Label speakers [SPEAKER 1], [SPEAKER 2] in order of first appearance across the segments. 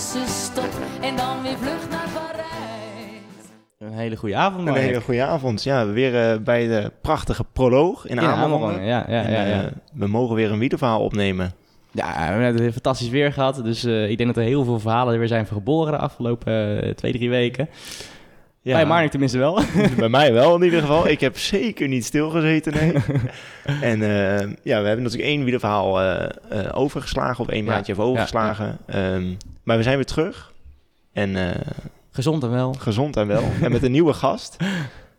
[SPEAKER 1] tussenstop. En dan weer vlucht naar Parijs.
[SPEAKER 2] Een hele goede avond,
[SPEAKER 3] een
[SPEAKER 2] Mark.
[SPEAKER 3] hele goede avond. Ja, we weer eh, bij de prachtige proloog in
[SPEAKER 2] Ja,
[SPEAKER 3] Amerongen.
[SPEAKER 2] Amerongen, ja, ja,
[SPEAKER 3] En,
[SPEAKER 2] ja, ja.
[SPEAKER 3] eh, we mogen weer een wielerverhaal opnemen.
[SPEAKER 2] Ja, we hebben een fantastisch weer gehad. Dus eh, ik denk dat er heel veel verhalen weer zijn geboren de afgelopen twee, drie weken.
[SPEAKER 3] Ja,
[SPEAKER 2] Bij Marnik tenminste wel.
[SPEAKER 3] bij mij wel in ieder geval. Ik heb zeker niet stilgezeten, nee. en eh, ja, we hebben natuurlijk één wielerverhaal eh, eh, overgeslagen, of één
[SPEAKER 2] Ja,
[SPEAKER 3] maandje hebben overgeslagen. Ehm, maar we zijn weer terug. En eh,
[SPEAKER 2] Gezond en wel.
[SPEAKER 3] gezond en wel. en met een nieuwe gast.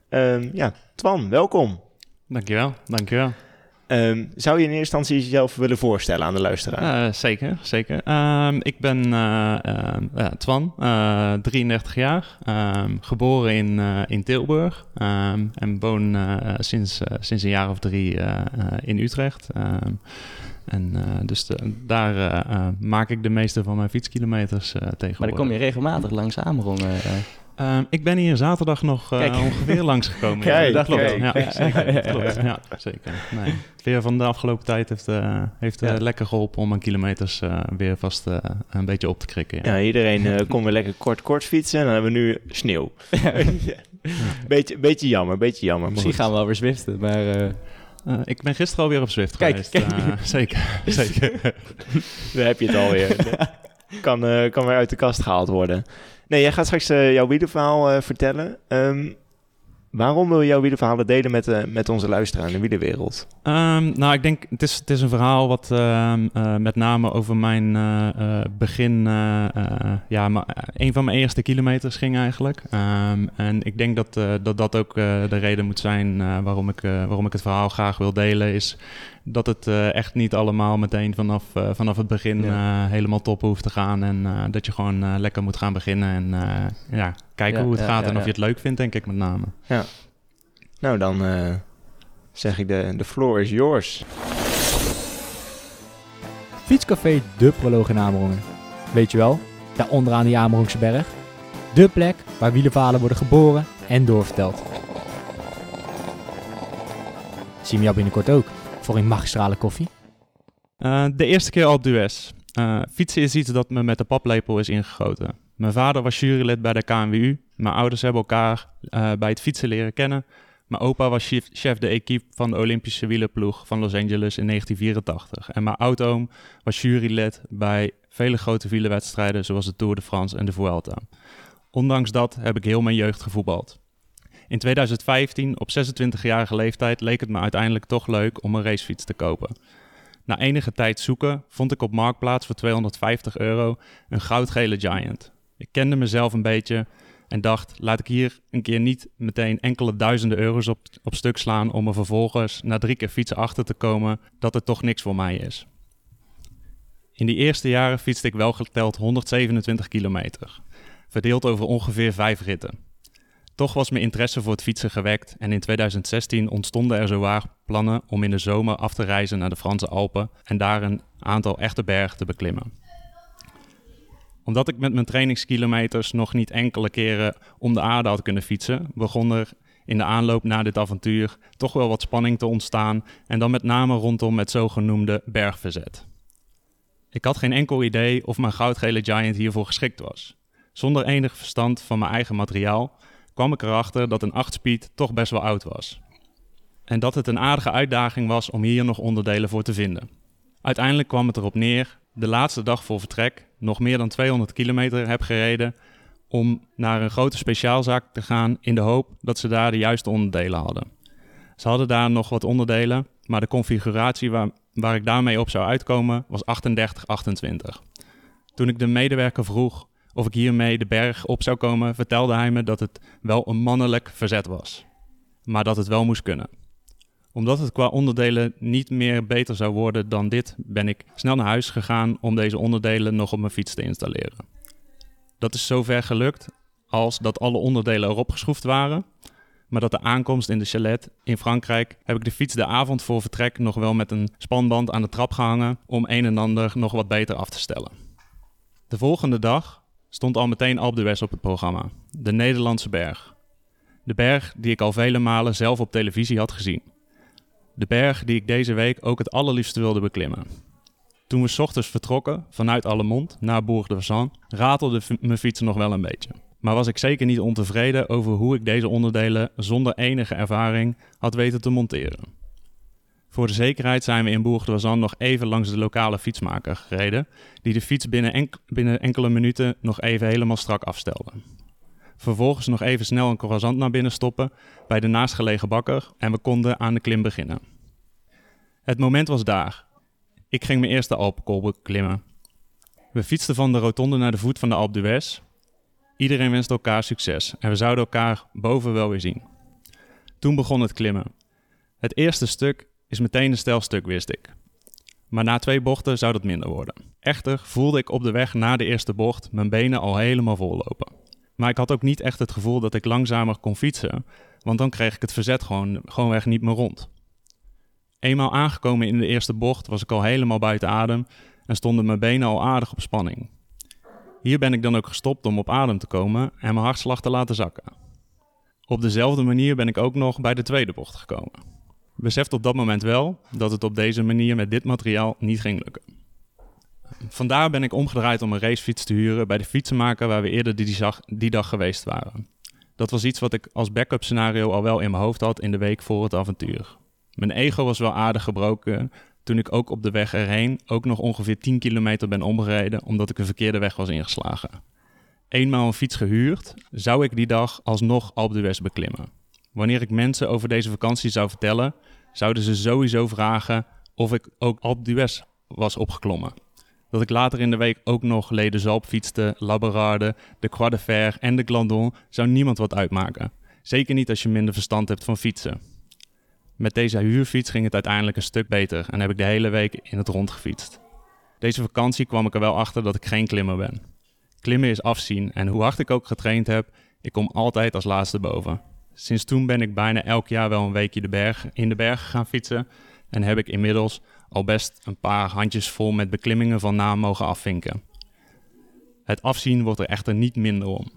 [SPEAKER 3] Ehm, ja, Twan, welkom.
[SPEAKER 4] Dankjewel, dankjewel.
[SPEAKER 3] Ehm, zou je in eerste instantie jezelf willen voorstellen aan de luisteraar?
[SPEAKER 4] Eh zeker, zeker. Ehm, ik ben eh, ehm, ja, Twan, eh, 33 jaar, ehm, geboren in, eh, in Tilburg ehm, en woon eh, sinds, sinds een jaar of drie eh, eh, in Utrecht. En eh, dus de- daar eh, eh, maak ik de meeste van mijn fietskilometers eh tegenwoordig.
[SPEAKER 2] Maar dan kom je regelmatig langs Amerongen. eh.
[SPEAKER 4] Ehm, ik ben hier zaterdag nog eh,
[SPEAKER 2] Kijk.
[SPEAKER 4] ongeveer langsgekomen.
[SPEAKER 3] Kijk,
[SPEAKER 4] dat klopt.
[SPEAKER 3] kijk.
[SPEAKER 4] Ja, zeker. Dat klopt. Ja, zeker. Nee. Het weer van de afgelopen tijd heeft, eh, heeft
[SPEAKER 3] Ja.
[SPEAKER 4] lekker geholpen om mijn kilometers eh, weer vast eh, een beetje op te krikken. Ja.
[SPEAKER 3] Ja, iedereen eh kon weer lekker kort kort fietsen. En dan hebben we nu sneeuw. beetje, beetje jammer, beetje jammer. maar
[SPEAKER 2] Misschien gaan we wel weer zwiften, maar... eh,
[SPEAKER 4] ik ben gisteren alweer op Zwift
[SPEAKER 2] Kijk,
[SPEAKER 4] geweest.
[SPEAKER 2] kijk.
[SPEAKER 4] eh, zeker, zeker.
[SPEAKER 3] Daar heb je het alweer. kan, eh, kan weer uit de kast gehaald worden. Nee, jij gaat straks jouw wielerverhaal vertellen. Ehm, waarom wil je jouw wielerverhalen delen met, eh, met onze luisteraar in de wielerwereld?
[SPEAKER 4] Ehm, nou, ik denk, het is, het is een verhaal wat ehm, eh, met name over mijn eh, begin, ja, ma- een van mijn eerste kilometers ging eigenlijk. Ehm, en ik denk dat, dat dat ook de reden moet zijn waarom, ik, waarom ik het verhaal graag wil delen, is dat het echt niet allemaal meteen vanaf, vanaf het begin
[SPEAKER 2] Ja.
[SPEAKER 4] helemaal top hoeft te gaan. En dat je gewoon lekker moet gaan beginnen en ja, kijken
[SPEAKER 2] Ja,
[SPEAKER 4] hoe het
[SPEAKER 2] ja,
[SPEAKER 4] gaat
[SPEAKER 2] ja,
[SPEAKER 4] en of
[SPEAKER 2] ja.
[SPEAKER 4] je het leuk vindt, denk ik met name.
[SPEAKER 3] Nou, dan eh, zeg ik de, de floor is yours.
[SPEAKER 5] Fietscafé De Proloog in Amerongen. Weet je wel, daar onderaan die Amerongse berg. De plek waar wielerverhalen worden geboren en doorverteld. Zien we jou binnenkort ook voor een magistrale koffie?
[SPEAKER 4] Eh, de eerste keer op Dues. Eh, fietsen is iets dat me met de paplepel is ingegoten. Mijn vader was jurylid bij de KNWU. Mijn ouders hebben elkaar eh, bij het fietsen leren kennen. Mijn opa was chef, de equipe van de Olympische wielerploeg van Los Angeles in 1984. En mijn oudoom was jurylid bij vele grote wielerwedstrijden zoals de Tour de France en de Vuelta. Ondanks dat heb ik heel mijn jeugd gevoetbald. In 2015, op 26-jarige leeftijd, leek het me uiteindelijk toch leuk om een racefiets te kopen. Na enige tijd zoeken vond ik op Marktplaats voor 250 euro een goudgele Giant. Ik kende mezelf een beetje en dacht, laat ik hier een keer niet meteen enkele duizenden euro's op, op stuk slaan om er vervolgens na drie keer fietsen achter te komen dat het toch niks voor mij is. In die eerste jaren fietste ik wel geteld 127 kilometer, verdeeld over ongeveer vijf ritten. Toch was mijn interesse voor het fietsen gewekt en in 2016 ontstonden er zowaar plannen om in de zomer af te reizen naar de Franse Alpen en daar een aantal echte bergen te beklimmen. Omdat ik met mijn trainingskilometers nog niet enkele keren om de aarde had kunnen fietsen, begon er in de aanloop naar dit avontuur toch wel wat spanning te ontstaan en dan met name rondom het zogenoemde bergverzet. Ik had geen enkel idee of mijn goudgele Giant hiervoor geschikt was. Zonder enig verstand van mijn eigen materiaal kwam ik erachter dat een 8-speed toch best wel oud was. En dat het een aardige uitdaging was om hier nog onderdelen voor te vinden. Uiteindelijk kwam het erop neer, de laatste dag voor vertrek, nog meer dan 200 kilometer heb gereden om naar een grote speciaalzaak te gaan in de hoop dat ze daar de juiste onderdelen hadden. Ze hadden daar nog wat onderdelen, maar de configuratie waar, waar ik daarmee op zou uitkomen was 3828. Toen ik de medewerker vroeg of ik hiermee de berg op zou komen, vertelde hij me dat het wel een mannelijk verzet was, maar dat het wel moest kunnen. Omdat het qua onderdelen niet meer beter zou worden dan dit, ben ik snel naar huis gegaan om deze onderdelen nog op mijn fiets te installeren. Dat is zover gelukt als dat alle onderdelen erop geschroefd waren, maar dat de aankomst in de chalet in Frankrijk heb ik de fiets de avond voor vertrek nog wel met een spanband aan de trap gehangen om een en ander nog wat beter af te stellen. De volgende dag stond al meteen Alpe d'Huez op het programma, de Nederlandse berg. De berg die ik al vele malen zelf op televisie had gezien. De berg die ik deze week ook het allerliefste wilde beklimmen. Toen we 's ochtends vertrokken vanuit Allemond naar Bourg de Vaissan, ratelde mijn fiets nog wel een beetje. Maar was ik zeker niet ontevreden over hoe ik deze onderdelen zonder enige ervaring had weten te monteren. Voor de zekerheid zijn we in Bourg de nog even langs de lokale fietsmaker gereden, die de fiets binnen, binnen enkele minuten nog even helemaal strak afstelde. Vervolgens nog even snel een croissant naar binnen stoppen bij de naastgelegen bakker en we konden aan de klim beginnen. Het moment was daar. Ik ging mijn eerste Alpenkolbe klimmen. We fietsten van de rotonde naar de voet van de Alpe d'Huez. Iedereen wenste elkaar succes en we zouden elkaar boven wel weer zien. Toen begon het klimmen. Het eerste stuk is meteen een stijlstuk, wist ik. Maar na twee bochten zou dat minder worden. Echter voelde ik op de weg na de eerste bocht mijn benen al helemaal vollopen. Maar ik had ook niet echt het gevoel dat ik langzamer kon fietsen, want dan kreeg ik het verzet gewoon, gewoonweg niet meer rond. Eenmaal aangekomen in de eerste bocht was ik al helemaal buiten adem en stonden mijn benen al aardig op spanning. Hier ben ik dan ook gestopt om op adem te komen en mijn hartslag te laten zakken. Op dezelfde manier ben ik ook nog bij de tweede bocht gekomen. Besefte op dat moment wel dat het op deze manier met dit materiaal niet ging lukken. Vandaar ben ik omgedraaid om een racefiets te huren bij de fietsenmaker waar we eerder die, dag geweest waren. Dat was iets wat ik als backup scenario al wel in mijn hoofd had in de week voor het avontuur. Mijn ego was wel aardig gebroken toen ik ook op de weg erheen ook nog ongeveer 10 kilometer ben omgereden omdat ik een verkeerde weg was ingeslagen. Eenmaal een fiets gehuurd, zou ik die dag alsnog Alpe d'Huez beklimmen. Wanneer ik mensen over deze vakantie zou vertellen, zouden ze sowieso vragen of ik ook Alpe d'Huez was opgeklommen. Dat ik later in de week ook nog Leden Zalp fietste, Laberarde, de Croix de Fer en de Glandon zou niemand wat uitmaken. Zeker niet als je minder verstand hebt van fietsen. Met deze huurfiets ging het uiteindelijk een stuk beter en heb ik de hele week in het rond gefietst. Deze vakantie kwam ik er wel achter dat ik geen klimmer ben. Klimmen is afzien en hoe hard ik ook getraind heb, ik kom altijd als laatste boven. Sinds toen ben ik bijna elk jaar wel een weekje de berg, in de bergen gaan fietsen en heb ik inmiddels al best een paar handjes vol met beklimmingen van naam mogen afvinken. Het afzien wordt er echter niet minder om.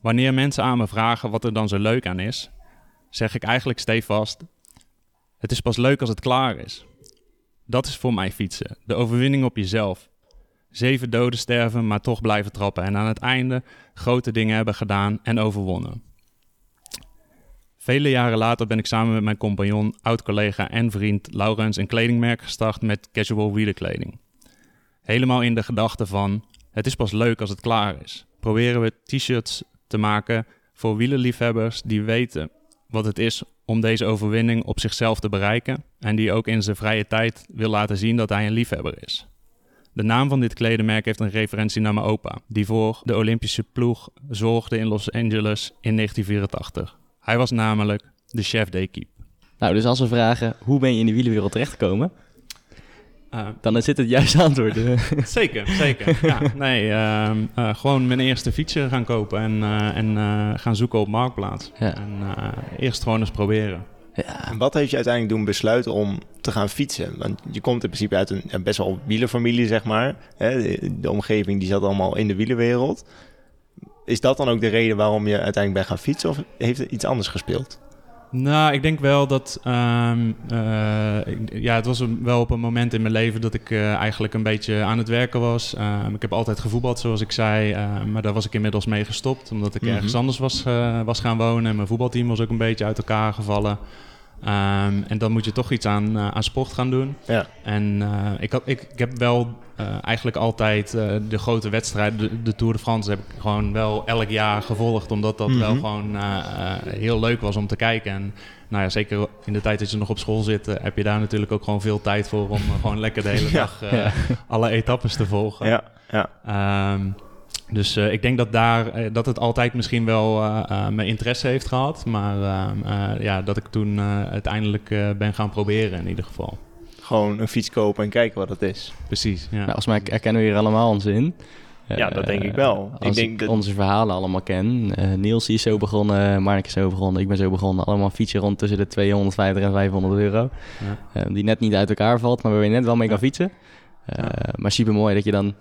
[SPEAKER 4] Wanneer mensen aan me vragen wat er dan zo leuk aan is, zeg ik eigenlijk stevast: Het is pas leuk als het klaar is. Dat is voor mij fietsen, de overwinning op jezelf. Zeven doden sterven, maar toch blijven trappen en aan het einde grote dingen hebben gedaan en overwonnen. Vele jaren later ben ik samen met mijn compagnon, oud-collega en vriend Laurens een kledingmerk gestart met casual wielerkleding. Helemaal in de gedachte van, het is pas leuk als het klaar is. Proberen we t-shirts te maken voor wielerliefhebbers die weten wat het is om deze overwinning op zichzelf te bereiken en die ook in zijn vrije tijd wil laten zien dat hij een liefhebber is. De naam van dit kledemerk heeft een referentie naar mijn opa, die voor de Olympische ploeg zorgde in Los Angeles in 1984. Hij was namelijk de chef d'équipe.
[SPEAKER 2] Nou, dus als we vragen hoe ben je in de wielenwereld terechtgekomen, dan zit het juiste antwoord.
[SPEAKER 4] zeker, zeker. Ja, nee, ehm, eh, gewoon mijn eerste fietsje gaan kopen en, eh, en eh, gaan zoeken op Marktplaats.
[SPEAKER 2] Ja.
[SPEAKER 4] En eh, eerst gewoon eens proberen.
[SPEAKER 3] En wat heeft je uiteindelijk doen besluiten om te gaan fietsen? Want je komt in principe uit een ja, best wel wielerfamilie, zeg maar. Hè, de, de omgeving die zat allemaal in de wielerwereld. Is dat dan ook de reden waarom je uiteindelijk bent gaan fietsen? Of heeft er iets anders gespeeld?
[SPEAKER 4] Nou, ik denk wel dat. ehm, eh, ik- ja, het was een- wel op een moment in mijn leven dat ik eh, eigenlijk een beetje aan het werken was. Ehm, ik heb altijd gevoetbald, zoals ik zei. eh, maar daar was ik inmiddels mee gestopt, omdat ik
[SPEAKER 3] Mhm.
[SPEAKER 4] ergens anders was, eh, was gaan wonen. En mijn voetbalteam was ook een beetje uit elkaar gevallen. Ehm, en dan moet je toch iets aan, eh, aan sport gaan doen.
[SPEAKER 3] Ja.
[SPEAKER 4] En eh, ik, had, ik, ik heb wel eh, eigenlijk altijd de grote wedstrijden, de, de Tour de France, heb ik gewoon wel elk jaar gevolgd. Omdat dat wel
[SPEAKER 3] Mhm.
[SPEAKER 4] gewoon heel leuk was om te kijken. En nou ja, zeker in de tijd dat je nog op school zit, heb je daar natuurlijk ook gewoon veel tijd voor om gewoon lekker de hele dag
[SPEAKER 2] Ja.
[SPEAKER 4] alle etappes te volgen.
[SPEAKER 3] Ja, ja.
[SPEAKER 4] Ehm, Dus eh, ik denk dat, daar, eh, dat het altijd misschien wel eh, eh, mijn interesse heeft gehad. Maar ja, dat ik toen eh, uiteindelijk eh, ben gaan proberen in ieder geval.
[SPEAKER 3] Gewoon een fiets kopen en kijken wat het is.
[SPEAKER 4] Precies, ja.
[SPEAKER 2] Nou, volgens mij herkennen we hier allemaal ons in.
[SPEAKER 3] Ja, dat denk ik wel. Ik
[SPEAKER 2] Als ik,
[SPEAKER 3] denk dat-
[SPEAKER 2] onze verhalen allemaal ken. Eh, Niels is zo begonnen, Mark is zo begonnen, ik ben zo begonnen. Allemaal fietsen rond tussen de 250 en 500 euro.
[SPEAKER 4] Ja.
[SPEAKER 2] Die net niet uit elkaar valt, maar waar je net wel mee kan fietsen. Eh,
[SPEAKER 4] Ja.
[SPEAKER 2] Maar super mooi dat je, dan,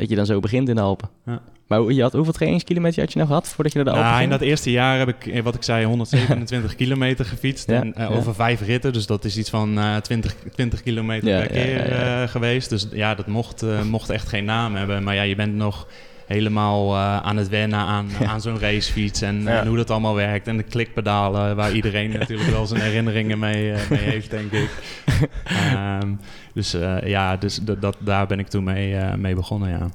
[SPEAKER 2] dat je dan zo begint in de Alpen.
[SPEAKER 4] Ja.
[SPEAKER 2] Maar je had, hoeveel trainingskilometer had je nou gehad voordat je naar de Alpen
[SPEAKER 4] Nou, in dat eerste jaar heb ik, eh, wat ik zei, 127 kilometer gefietst.
[SPEAKER 2] Ja,
[SPEAKER 4] en, eh,
[SPEAKER 2] ja.
[SPEAKER 4] Over vijf ritten, dus dat is iets van eh 20, 20 kilometer per keer geweest. Dus ja, dat mocht, mocht echt geen naam hebben. Maar ja, je bent nog helemaal eh, aan het wennen aan, aan zo'n racefiets en,
[SPEAKER 3] Ja.
[SPEAKER 4] en hoe dat allemaal werkt. En de klikpedalen, waar iedereen natuurlijk wel zijn herinneringen mee, eh, mee heeft, denk ik. Ehm, dus eh, ja, dus dat, daar ben ik toen mee, eh, mee begonnen, ja.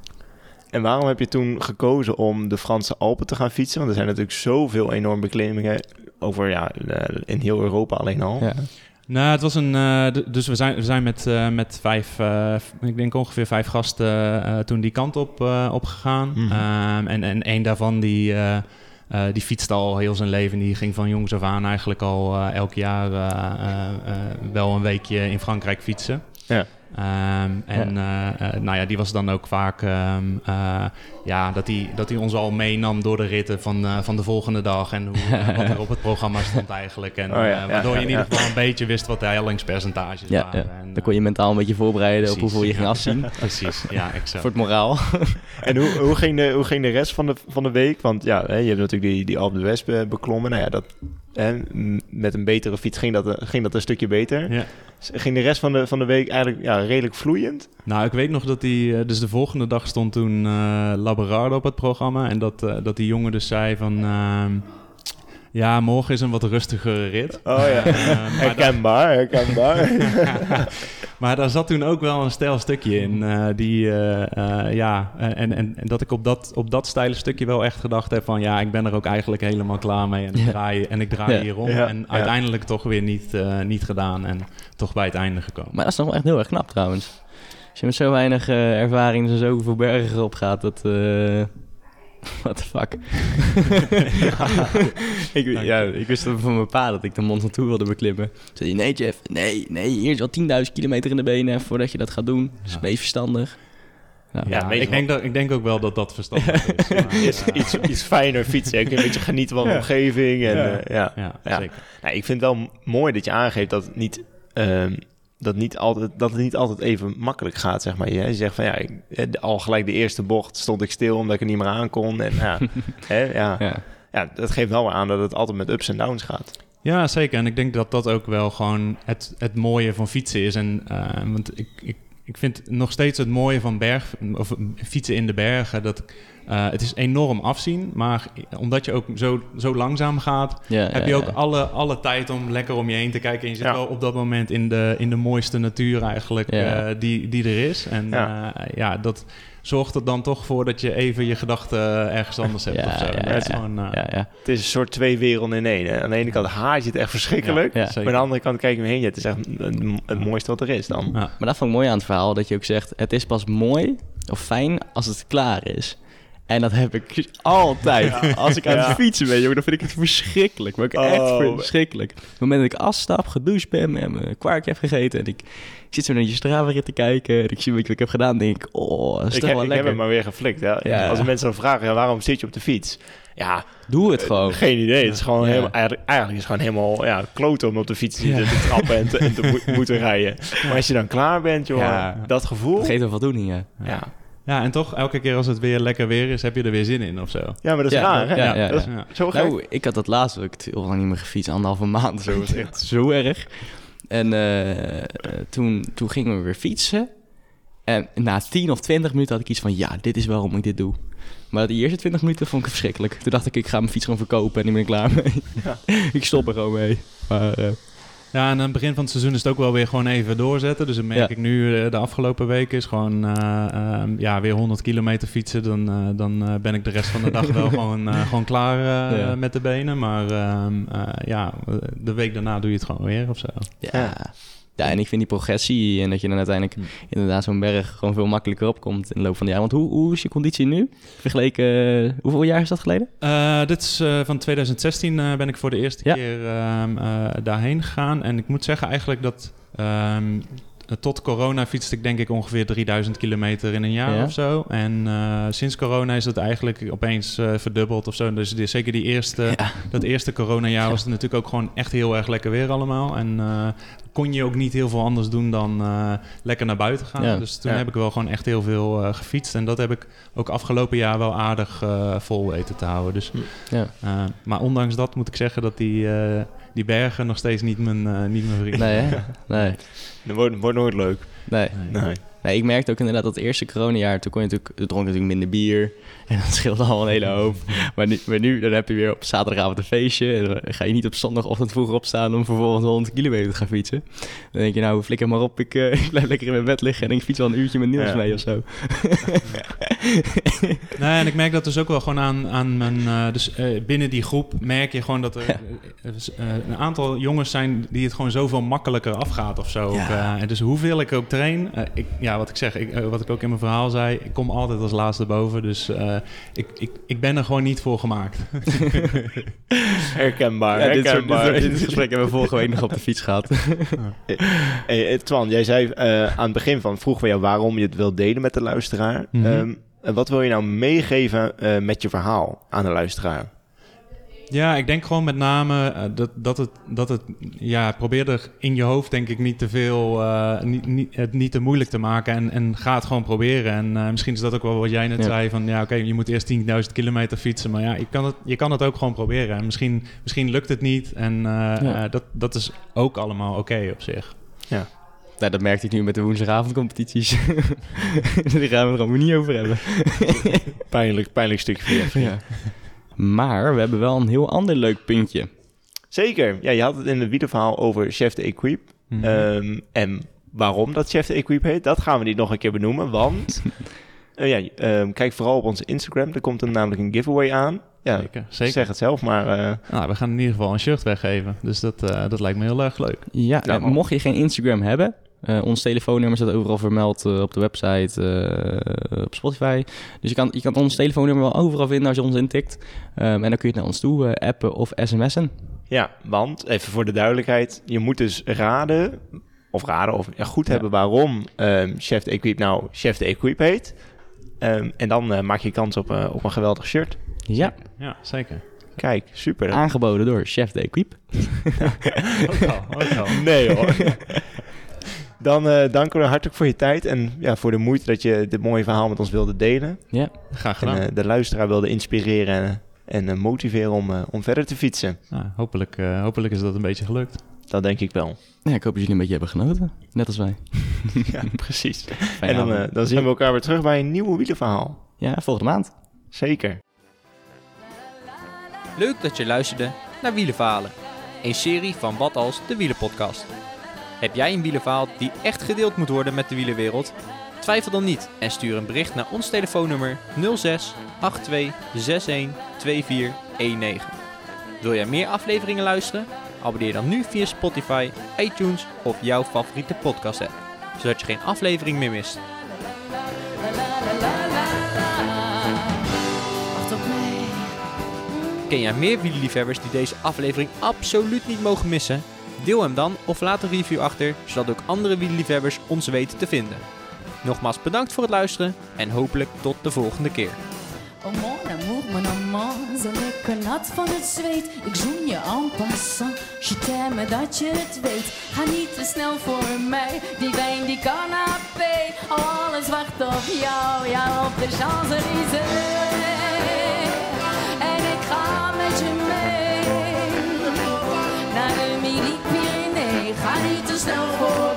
[SPEAKER 3] En waarom heb je toen gekozen om de Franse Alpen te gaan fietsen? Want er zijn natuurlijk zoveel enorme beklimmingen over ja, in heel Europa alleen al.
[SPEAKER 2] Ja.
[SPEAKER 4] Nou, het was een. eh, dus we zijn, we zijn met, eh, met vijf, eh, ik denk ongeveer vijf gasten toen die kant op, eh, opgegaan.
[SPEAKER 3] Mhm.
[SPEAKER 4] Ehm, en, en één daarvan die, die fietste al heel zijn leven. Die ging van jongs af aan eigenlijk al elk jaar wel een weekje in Frankrijk fietsen.
[SPEAKER 3] Ja.
[SPEAKER 4] Ehm, en eh, eh, nou ja, die was dan ook vaak ehm, eh, ja, dat hij dat hij ons al meenam door de ritten van, eh, van de volgende dag en hoe, wat er op het programma stond eigenlijk. En,
[SPEAKER 3] Oh ja,
[SPEAKER 4] eh, waardoor
[SPEAKER 3] ja,
[SPEAKER 4] je in ieder geval een beetje wist wat de hellingspercentages
[SPEAKER 2] Ja,
[SPEAKER 4] waren.
[SPEAKER 2] ja.
[SPEAKER 4] En,
[SPEAKER 2] Dan kon je mentaal een beetje voorbereiden op hoeveel je ging afzien.
[SPEAKER 4] Precies, ja, exact.
[SPEAKER 2] Voor het moraal.
[SPEAKER 3] En hoe, hoe, ging de, hoe ging de rest van de, van de week? Want ja, hè, je hebt natuurlijk die, die Alpe d'Huez be- beklommen. Nou ja, dat, m- met een betere fiets ging dat, eh, ging dat een stukje beter.
[SPEAKER 4] Ja.
[SPEAKER 3] Ging de rest van de, van de week eigenlijk ja, redelijk vloeiend?
[SPEAKER 4] Nou, ik weet nog dat die... eh, dus de volgende dag stond toen eh Laberarde op het programma. En dat, dat die jongen dus zei van... ehm, ja, morgen is een wat rustigere rit.
[SPEAKER 3] Oh ja,
[SPEAKER 4] Eh,
[SPEAKER 3] herkenbaar, herkenbaar.
[SPEAKER 4] maar daar zat toen ook wel een stijl stukje in. eh, die, eh, ja, en, en, en dat ik op dat, op dat stijle stukje wel echt gedacht heb van... Ja, ik ben er ook eigenlijk helemaal klaar mee. En ik draai, en ik draai
[SPEAKER 2] Ja.
[SPEAKER 4] hierom.
[SPEAKER 3] Ja,
[SPEAKER 4] En
[SPEAKER 3] ja.
[SPEAKER 4] uiteindelijk toch weer niet, eh, niet gedaan. En toch bij het einde gekomen.
[SPEAKER 2] Maar dat is nog wel echt heel erg knap trouwens. Als je met zo weinig eh, ervaring zo zoveel bergen op gaat, dat... what the fuck. ik, ja, ik wist van mijn pa dat ik de Mont Ventoux wilde beklimmen. Zei hij, nee Jeff, nee, nee, hier is wel 10.000 kilometer in de benen voordat je dat gaat doen. Dus
[SPEAKER 4] Ja.
[SPEAKER 2] wees verstandig. Nou,
[SPEAKER 4] Ja, ik, denk dat, ik denk ook wel dat dat verstandig is. maar,
[SPEAKER 3] is iets, iets fijner fietsen. Een beetje genieten van de Ja. omgeving. En, Ja. eh, ja.
[SPEAKER 4] ja,
[SPEAKER 3] Ja.
[SPEAKER 4] zeker.
[SPEAKER 3] Nou, ik vind het wel mooi dat je aangeeft dat het niet, ehm, dat niet altijd, dat het niet altijd even makkelijk gaat, zeg maar. Je, je zegt van ja, ik, al gelijk de eerste bocht stond ik stil omdat ik er niet meer aan kon. En ja, hè, ja.
[SPEAKER 2] ja.
[SPEAKER 3] ja, dat geeft wel weer aan dat het altijd met ups en downs gaat.
[SPEAKER 4] Ja, zeker. En ik denk dat dat ook wel gewoon het, het mooie van fietsen is. En, eh, want ik, ik, ik vind nog steeds het mooie van berg, of fietsen in de bergen, dat eh, het is enorm afzien. Maar omdat je ook zo, zo langzaam gaat,
[SPEAKER 2] Ja,
[SPEAKER 4] heb
[SPEAKER 2] ja,
[SPEAKER 4] je ook
[SPEAKER 2] ja.
[SPEAKER 4] alle, alle tijd om lekker om je heen te kijken. En je zit
[SPEAKER 3] Ja.
[SPEAKER 4] wel op dat moment in de, in de mooiste natuur eigenlijk
[SPEAKER 2] Ja.
[SPEAKER 4] eh, die, die er is. En
[SPEAKER 3] Ja.
[SPEAKER 4] ja, dat zorgt er dan toch voor dat je even je gedachten ergens anders hebt
[SPEAKER 2] Ja,
[SPEAKER 4] of zo.
[SPEAKER 2] ja,
[SPEAKER 4] Dat is
[SPEAKER 2] ja.
[SPEAKER 4] gewoon, eh,
[SPEAKER 2] Ja, ja.
[SPEAKER 3] Het is een soort twee werelden in één. Hè. Aan de ene kant haat je het echt verschrikkelijk.
[SPEAKER 2] Ja,
[SPEAKER 3] Maar aan de andere kant kijk je me heen. Ja, het is echt het, het mooiste wat er is dan.
[SPEAKER 4] Ja.
[SPEAKER 2] Maar dat vond ik mooi aan het verhaal, dat je ook zegt... het is pas mooi of fijn als het klaar is. En dat heb ik altijd. Als ik aan het
[SPEAKER 3] Ja.
[SPEAKER 2] fietsen ben, jongen, dan vind ik het verschrikkelijk. Maar ook echt
[SPEAKER 3] Oh.
[SPEAKER 2] verschrikkelijk. Op het moment dat ik afstap, gedoucht ben en mijn kwarkje heb gegeten... en ik, ik zit zo naar je Strava-rit te kijken... en ik zie wat ik heb gedaan, denk ik... oh, dat is
[SPEAKER 3] Ik,
[SPEAKER 2] toch
[SPEAKER 3] heb,
[SPEAKER 2] wel
[SPEAKER 3] ik heb
[SPEAKER 2] lekker.
[SPEAKER 3] het maar weer geflikt.
[SPEAKER 2] Ja.
[SPEAKER 3] Als mensen dan vragen, ja, waarom zit je op de fiets? Ja,
[SPEAKER 2] Doe het gewoon.
[SPEAKER 3] Geen idee. Het is gewoon
[SPEAKER 2] Ja.
[SPEAKER 3] helemaal, eigenlijk, is het gewoon helemaal ja, kloten om op de fiets te trappen en te, en te mo- moeten rijden. Maar als je dan klaar bent, joh, dat gevoel.
[SPEAKER 2] Het geeft wel voldoening, ja.
[SPEAKER 3] Ja.
[SPEAKER 4] Ja, en toch, elke keer als het weer lekker weer is, heb je er weer zin in of zo.
[SPEAKER 3] ja, maar dat is
[SPEAKER 2] Ja,
[SPEAKER 3] raar, hè?
[SPEAKER 2] ja, ja,
[SPEAKER 3] Dat is
[SPEAKER 4] ja.
[SPEAKER 3] zo gek.
[SPEAKER 2] Nou, ik had dat laatst, ik heel lang niet meer gefietst, anderhalve maand. Zo was echt zo erg. En eh, eh, toen, toen gingen we weer fietsen. En na 10 of 20 minuten had ik iets van, ja, dit is waarom ik dit doe. Maar de eerste 20 minuten vond ik het verschrikkelijk. Toen dacht ik, ik ga mijn fiets gewoon verkopen en ik ben er klaar mee. ik stop er gewoon mee. Maar eh,
[SPEAKER 4] Ja, en aan het begin van het seizoen is het ook wel weer gewoon even doorzetten. Dus dat merk
[SPEAKER 2] Ja.
[SPEAKER 4] ik nu eh, de afgelopen weken is gewoon eh, ehm, ja, weer 100 kilometer fietsen. Dan, eh, dan ben ik de rest van de dag wel gewoon, eh, gewoon klaar eh,
[SPEAKER 2] Ja.
[SPEAKER 4] met de benen. Maar ehm, eh, ja, de week daarna doe je het gewoon weer of zo.
[SPEAKER 2] ja,
[SPEAKER 3] Ja.
[SPEAKER 2] En ik vind die progressie en dat je dan uiteindelijk
[SPEAKER 3] Hm.
[SPEAKER 2] inderdaad zo'n berg gewoon veel makkelijker opkomt in de loop van de jaar. Want hoe, hoe is je conditie nu? Vergeleken, eh, hoeveel jaar is dat geleden?
[SPEAKER 4] Eh, dit is eh, van 2016 eh, ben ik voor de eerste
[SPEAKER 2] Ja.
[SPEAKER 4] keer ehm, eh, daarheen gegaan. En ik moet zeggen eigenlijk dat ehm, tot corona fietste ik denk ik ongeveer 3000 kilometer in een jaar
[SPEAKER 2] Ja.
[SPEAKER 4] of zo. En eh, sinds corona is dat eigenlijk opeens eh, verdubbeld of zo. Dus die- zeker die eerste,
[SPEAKER 2] Ja.
[SPEAKER 4] dat eerste coronajaar was het natuurlijk ook gewoon echt heel erg lekker weer allemaal. En eh, kon je ook niet heel veel anders doen dan eh, lekker naar buiten gaan.
[SPEAKER 2] Ja.
[SPEAKER 4] Dus toen
[SPEAKER 3] Ja.
[SPEAKER 4] heb ik wel gewoon echt heel veel eh, gefietst. En dat heb ik ook afgelopen jaar wel aardig eh, vol weten te houden. Dus,
[SPEAKER 2] Ja.
[SPEAKER 4] eh, maar ondanks dat moet ik zeggen dat die, eh, die bergen nog steeds niet mijn, eh, niet mijn vriend
[SPEAKER 2] Nee, hè? Nee,
[SPEAKER 3] Dat wordt, wordt nooit leuk.
[SPEAKER 2] nee.
[SPEAKER 3] Nee.
[SPEAKER 2] Nee, ik merkte ook inderdaad dat het eerste coronajaar, toen kon je natuurlijk, dronk je natuurlijk minder bier. En dat scheelde al een hele hoop. maar, nu, maar nu, dan heb je weer op zaterdagavond een feestje. En dan ga je niet op zondagochtend vroeg opstaan om vervolgens 100 kilometer te gaan fietsen. Dan denk je, nou, flikker maar op, ik, eh, ik blijf lekker in mijn bed liggen en ik fiets wel een uurtje met Niels
[SPEAKER 3] Ja.
[SPEAKER 2] mee of zo.
[SPEAKER 4] Nee, en ik merk dat dus ook wel gewoon aan, aan mijn... eh, dus eh, binnen die groep merk je gewoon dat er eh, een aantal jongens zijn die het gewoon zoveel makkelijker afgaat of zo.
[SPEAKER 2] Ja.
[SPEAKER 4] Ook, en dus hoeveel ik ook train, ik, ja, wat ik zeg, ik, eh, wat ik ook in mijn verhaal zei, ik kom altijd als laatste boven. Dus eh, ik, ik, ik ben er gewoon niet voor gemaakt.
[SPEAKER 3] Herkenbaar,
[SPEAKER 2] Ja, dit, soort,
[SPEAKER 3] herkenbaar.
[SPEAKER 2] dit, dit gesprek hebben we vorige week nog op de fiets gehad.
[SPEAKER 3] Hey, eh, Twan, jij zei eh, aan het begin van, vroegen we jou waarom je het wilt delen met de luisteraar. En wat wil je nou meegeven eh, met je verhaal aan de luisteraar?
[SPEAKER 4] Ja, ik denk gewoon met name eh, dat, dat het, dat het, ja, probeer er in je hoofd denk ik niet te veel, eh, niet, niet, het niet te moeilijk te maken en, en ga het gewoon proberen. En eh, misschien is dat ook wel wat jij net
[SPEAKER 2] Ja.
[SPEAKER 4] zei van, ja oké, je moet eerst 10.000 kilometer fietsen, maar ja, je kan het, je kan het ook gewoon proberen. En misschien, misschien lukt het niet en
[SPEAKER 2] Ja.
[SPEAKER 4] dat, dat is ook allemaal oké op zich.
[SPEAKER 2] nou, dat merkte ik nu met de woensdagavondcompetities. Die gaan we er allemaal niet over hebben.
[SPEAKER 3] Pijnlijk, pijnlijk stukje voor.
[SPEAKER 2] Ja. Maar we hebben wel een heel ander leuk puntje.
[SPEAKER 3] Zeker. Ja, je had het in het videoverhaal over Chef de Equip.
[SPEAKER 4] Mhm.
[SPEAKER 3] Ehm, en waarom dat Chef de Equip heet, dat gaan we niet nog een keer benoemen. Want, eh, ja, ehm, kijk vooral op onze Instagram. Er komt er namelijk een giveaway aan. Ja,
[SPEAKER 4] zeker, zeker.
[SPEAKER 3] zeg het zelf, maar eh,
[SPEAKER 4] Nou, we gaan in ieder geval een shirt weggeven, dus dat, eh, dat lijkt me heel erg leuk.
[SPEAKER 2] Ja, mocht je geen Instagram hebben, eh, ons telefoonnummer staat overal vermeld eh, op de website, eh, op Spotify. Dus je kan, je kan ons telefoonnummer wel overal vinden als je ons intikt. Ehm, en dan kun je het naar ons toe eh, appen of sms'en.
[SPEAKER 3] ja, want, even voor de duidelijkheid, je moet dus raden, of raden, of ja, goed
[SPEAKER 2] Ja.
[SPEAKER 3] hebben waarom ehm, Chef de Equip nou Chef de Equip heet. Ehm, en dan maak je kans op, op een geweldig shirt.
[SPEAKER 2] Ja,
[SPEAKER 4] Ja, zeker.
[SPEAKER 3] Kijk, super.
[SPEAKER 2] aangeboden door Chef de Equipe.
[SPEAKER 4] Ook al, ook al.
[SPEAKER 3] Nee hoor. Dan eh danken we hartelijk voor je tijd en ja, voor de moeite dat je dit mooie verhaal met ons wilde delen.
[SPEAKER 2] Ja,
[SPEAKER 4] Graag
[SPEAKER 3] En
[SPEAKER 4] gedaan.
[SPEAKER 3] eh, de luisteraar wilde inspireren en, en eh, motiveren om, om verder te fietsen.
[SPEAKER 4] Nou, hopelijk, eh, hopelijk is dat een beetje gelukt.
[SPEAKER 3] Dat denk ik wel.
[SPEAKER 2] ja ik hoop dat jullie een beetje hebben genoten. Net als wij.
[SPEAKER 3] ja, precies. En dan, eh, dan zien we elkaar weer terug bij een nieuwe wielenverhaal.
[SPEAKER 2] ja, volgende maand.
[SPEAKER 3] Zeker.
[SPEAKER 6] Leuk dat je luisterde naar Wielenverhalen, een serie van Wat Als de Wielenpodcast. Heb jij een wielenverhaal die echt gedeeld moet worden met de wielenwereld? Twijfel dan niet en stuur een bericht naar ons telefoonnummer 06 82 61 2419. Wil jij meer afleveringen luisteren? Abonneer dan nu via Spotify, iTunes of jouw favoriete podcast app, zodat je geen aflevering meer mist. Ken jij meer wielerliefhebbers die deze aflevering absoluut niet mogen missen? Deel hem dan of laat een review achter, zodat ook andere wielerliefhebbers ons weten te vinden. Nogmaals bedankt voor het luisteren en hopelijk tot de volgende keer.
[SPEAKER 1] Oh mon amour, mon amant, zo lekker nat van het zweet. Ik zoen je en passant, je t'aime dat je het weet. Ga niet te snel voor mij, die wijn, die canapé. Alles wacht op jou, jou op de Champs-Élysées. En ik ga met je mee. I need to snowboard.